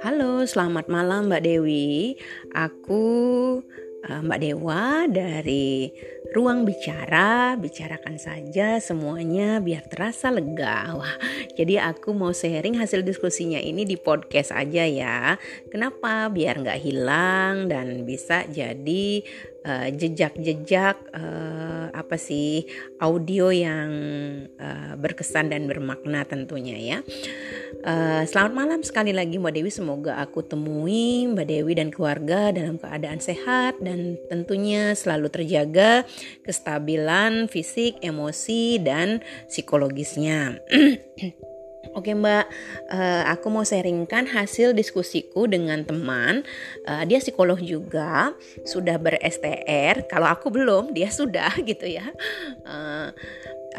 Halo, selamat malam Mbak Dewi. Aku uh, Mbak Dewa dari Ruang Bicara. Bicarakan saja semuanya biar terasa lega. Wah, jadi aku mau sharing hasil diskusinya ini di podcast aja ya. Kenapa? Biar nggak hilang dan bisa jadi uh, jejak-jejak uh, apa sih audio yang uh, berkesan dan bermakna tentunya ya. Uh, selamat malam sekali lagi Mbak Dewi. Semoga aku temui Mbak Dewi dan keluarga dalam keadaan sehat dan tentunya selalu terjaga kestabilan fisik, emosi dan psikologisnya. Oke Mbak, uh, aku mau sharingkan hasil diskusiku dengan teman. Uh, dia psikolog juga, sudah ber-STR. Kalau aku belum, dia sudah gitu ya. Uh,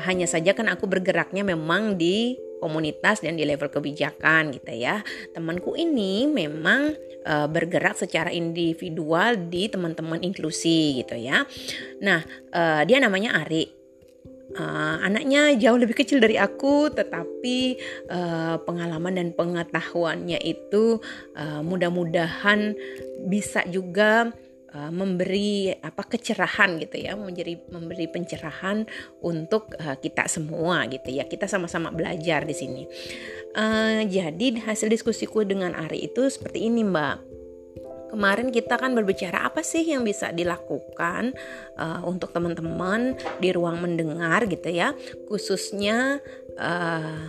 hanya saja kan aku bergeraknya memang di komunitas dan di level kebijakan gitu ya. Temanku ini memang uh, bergerak secara individual di teman-teman inklusi gitu ya. Nah, uh, dia namanya Ari uh, anaknya jauh lebih kecil dari aku tetapi uh, pengalaman dan pengetahuannya itu uh, mudah-mudahan bisa juga uh, memberi apa kecerahan gitu ya menjadi memberi pencerahan untuk uh, kita semua gitu ya. Kita sama-sama belajar di sini. Uh, jadi hasil diskusiku dengan Ari itu seperti ini mbak kemarin kita kan berbicara apa sih yang bisa dilakukan uh, untuk teman-teman di ruang mendengar gitu ya, khususnya uh,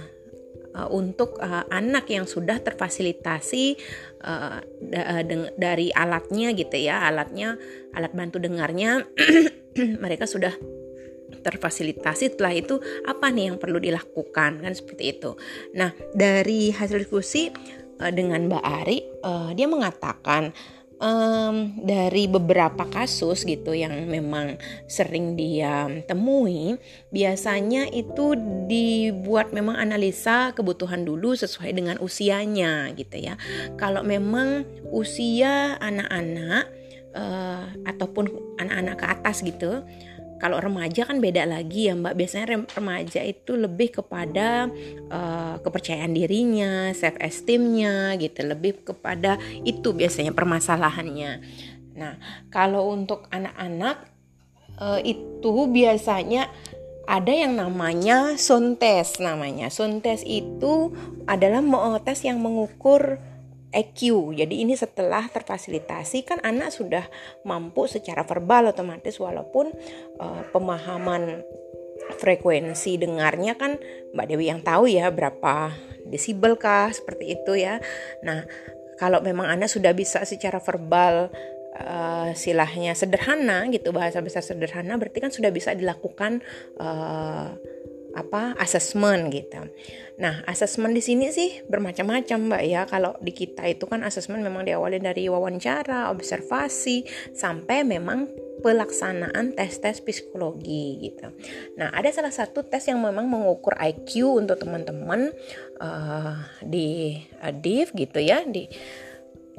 uh, untuk uh, anak yang sudah terfasilitasi uh, da dari alatnya gitu ya, alatnya alat bantu dengarnya mereka sudah terfasilitasi. Setelah itu apa nih yang perlu dilakukan? Kan seperti itu. Nah dari hasil diskusi dengan Mbak Ari uh, dia mengatakan um, dari beberapa kasus gitu yang memang sering dia temui, biasanya itu dibuat memang analisa kebutuhan dulu sesuai dengan usianya gitu ya. Kalau memang usia anak-anak uh, ataupun anak-anak ke atas gitu kalau remaja kan beda lagi ya Mbak. Biasanya remaja itu lebih kepada uh, kepercayaan dirinya, self esteemnya gitu, lebih kepada itu biasanya permasalahannya. Nah, kalau untuk anak-anak uh, itu biasanya ada yang namanya sontes namanya. Sontes itu adalah tes yang mengukur EQ. Jadi ini setelah terfasilitasi kan anak sudah mampu secara verbal otomatis walaupun uh, pemahaman frekuensi dengarnya kan Mbak Dewi yang tahu ya berapa desibel kah seperti itu ya. Nah, kalau memang anak sudah bisa secara verbal uh, silahnya sederhana gitu bahasa besar sederhana berarti kan sudah bisa dilakukan uh, apa asesmen gitu. Nah, asesmen di sini sih bermacam-macam, Mbak ya. Kalau di kita itu kan asesmen memang diawali dari wawancara, observasi sampai memang pelaksanaan tes-tes psikologi gitu. Nah, ada salah satu tes yang memang mengukur IQ untuk teman-teman uh, di uh, gitu ya, di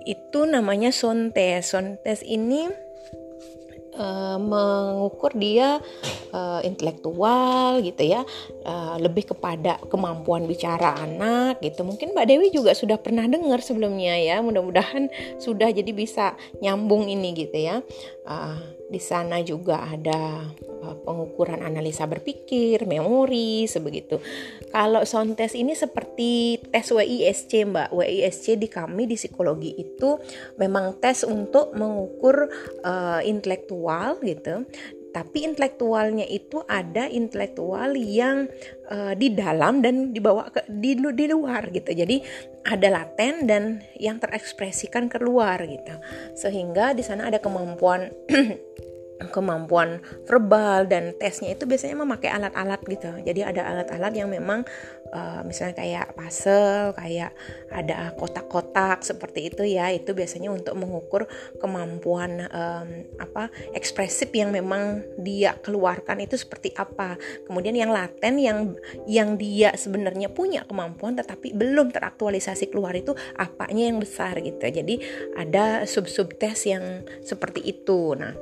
itu namanya SONTES. SONTES ini uh, mengukur dia uh, intelektual gitu ya uh, lebih kepada kemampuan bicara anak gitu mungkin Mbak Dewi juga sudah pernah dengar sebelumnya ya mudah-mudahan sudah jadi bisa nyambung ini gitu ya uh, di sana juga ada pengukuran analisa berpikir, memori, sebegitu. Kalau sound test ini seperti tes WISC, Mbak. WISC di kami di psikologi itu memang tes untuk mengukur uh, intelektual gitu tapi intelektualnya itu ada intelektual yang uh, di dalam dan dibawa ke di, di luar gitu. Jadi ada laten dan yang terekspresikan keluar gitu. Sehingga di sana ada kemampuan kemampuan verbal dan tesnya itu biasanya memakai alat-alat gitu. Jadi ada alat-alat yang memang uh, misalnya kayak puzzle, kayak ada kotak-kotak seperti itu ya. Itu biasanya untuk mengukur kemampuan um, apa ekspresif yang memang dia keluarkan itu seperti apa. Kemudian yang laten yang yang dia sebenarnya punya kemampuan tetapi belum teraktualisasi keluar itu apanya yang besar gitu. Jadi ada sub-sub tes yang seperti itu. Nah,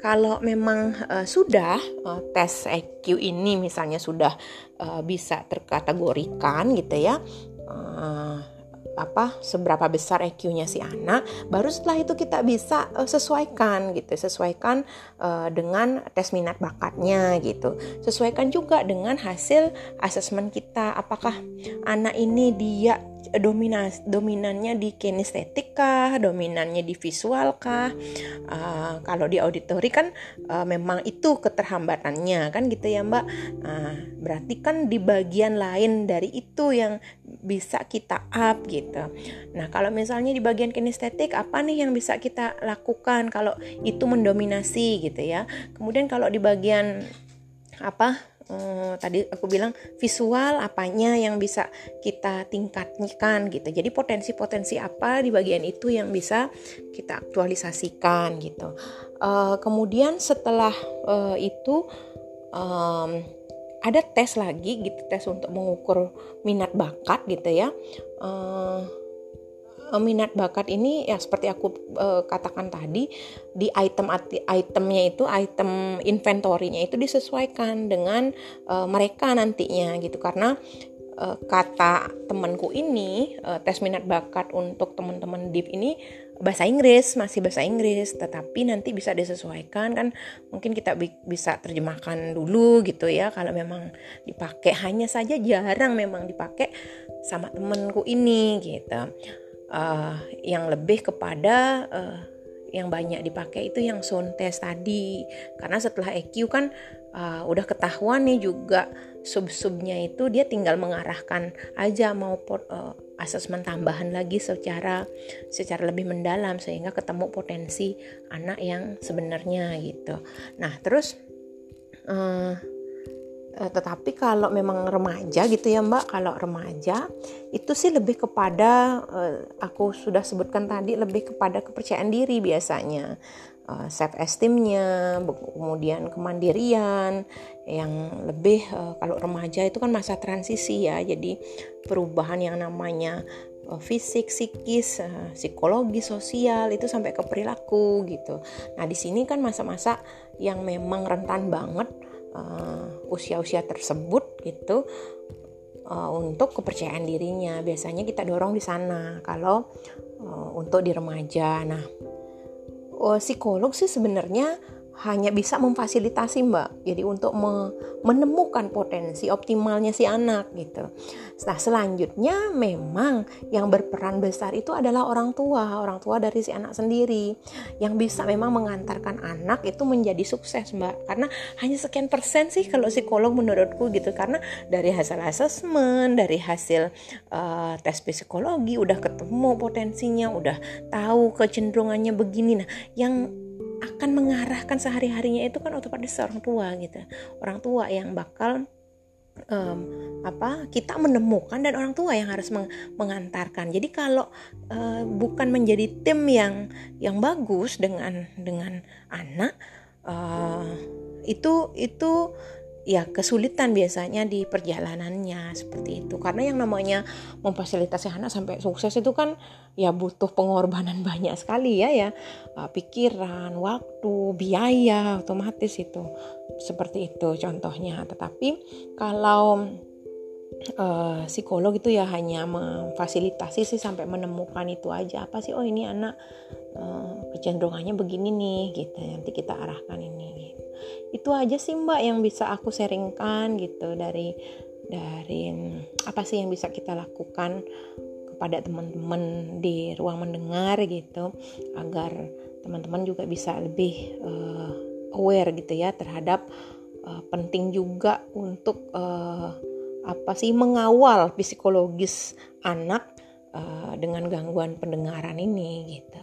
kalau memang uh, sudah uh, tes EQ ini misalnya sudah uh, bisa terkategorikan gitu ya uh, apa seberapa besar EQ-nya si anak baru setelah itu kita bisa uh, sesuaikan gitu sesuaikan uh, dengan tes minat bakatnya gitu. Sesuaikan juga dengan hasil asesmen kita apakah anak ini dia dominas dominannya di kinestetik kah dominannya di visual kah? Uh, kalau di auditori kan uh, memang itu keterhambatannya kan gitu ya mbak? Uh, berarti kan di bagian lain dari itu yang bisa kita up gitu. Nah kalau misalnya di bagian kinestetik apa nih yang bisa kita lakukan kalau itu mendominasi gitu ya? Kemudian kalau di bagian apa uh, tadi aku bilang visual apanya yang bisa kita tingkatkan gitu. Jadi potensi-potensi apa di bagian itu yang bisa kita aktualisasikan gitu. Uh, kemudian setelah uh, itu um, ada tes lagi gitu tes untuk mengukur minat bakat gitu ya. Uh, minat bakat ini ya seperti aku uh, katakan tadi di item itemnya itu item inventory-nya itu disesuaikan dengan uh, mereka nantinya gitu. Karena uh, kata temanku ini uh, tes minat bakat untuk teman-teman DIP ini bahasa Inggris masih bahasa Inggris tetapi nanti bisa disesuaikan kan mungkin kita bi bisa terjemahkan dulu gitu ya. Kalau memang dipakai hanya saja jarang memang dipakai sama temanku ini gitu uh, yang lebih kepada uh, yang banyak dipakai itu yang sound test tadi karena setelah EQ kan uh, udah ketahuan nih juga sub-subnya itu dia tinggal mengarahkan aja mau uh, asesmen tambahan lagi secara secara lebih mendalam sehingga ketemu potensi anak yang sebenarnya gitu. Nah terus uh, tetapi kalau memang remaja gitu ya Mbak, kalau remaja itu sih lebih kepada uh, aku sudah sebutkan tadi lebih kepada kepercayaan diri biasanya. Uh, self esteemnya, kemudian kemandirian yang lebih kalau remaja itu kan masa transisi ya. Jadi perubahan yang namanya fisik, psikis, psikologi, sosial itu sampai ke perilaku gitu. Nah, di sini kan masa-masa yang memang rentan banget uh, usia-usia tersebut gitu uh, untuk kepercayaan dirinya. Biasanya kita dorong di sana kalau uh, untuk di remaja. Nah uh, psikolog sih sebenarnya hanya bisa memfasilitasi mbak. Jadi untuk me menemukan potensi optimalnya si anak gitu. Nah selanjutnya memang yang berperan besar itu adalah orang tua orang tua dari si anak sendiri. Yang bisa memang mengantarkan anak itu menjadi sukses mbak. Karena hanya sekian persen sih kalau psikolog menurutku gitu. Karena dari hasil asesmen dari hasil uh, tes psikologi udah ketemu potensinya udah tahu kecenderungannya begini. Nah yang akan mengarahkan sehari-harinya itu kan otomatis orang tua gitu. Orang tua yang bakal um, apa kita menemukan dan orang tua yang harus meng mengantarkan. Jadi kalau uh, bukan menjadi tim yang yang bagus dengan dengan anak uh, itu itu ya kesulitan biasanya di perjalanannya seperti itu. Karena yang namanya memfasilitasi anak sampai sukses itu kan ya butuh pengorbanan banyak sekali ya ya. Uh, pikiran waktu biaya otomatis itu. Seperti itu contohnya. Tetapi kalau uh, psikolog itu ya hanya memfasilitasi sih sampai menemukan itu aja. Apa sih oh ini anak uh, kecenderungannya begini nih gitu. Nanti kita arahkan ini gitu itu aja sih mbak yang bisa aku sharingkan gitu dari dari apa sih yang bisa kita lakukan kepada teman-teman di ruang mendengar gitu agar teman-teman juga bisa lebih uh, aware gitu ya terhadap uh, penting juga untuk uh, apa sih mengawal psikologis anak uh, dengan gangguan pendengaran ini gitu.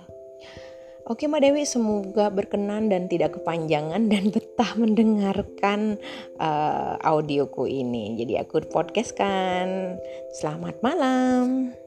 Oke Mbak Dewi, semoga berkenan dan tidak kepanjangan dan betah mendengarkan uh, audioku ini. Jadi aku podcast kan. Selamat malam.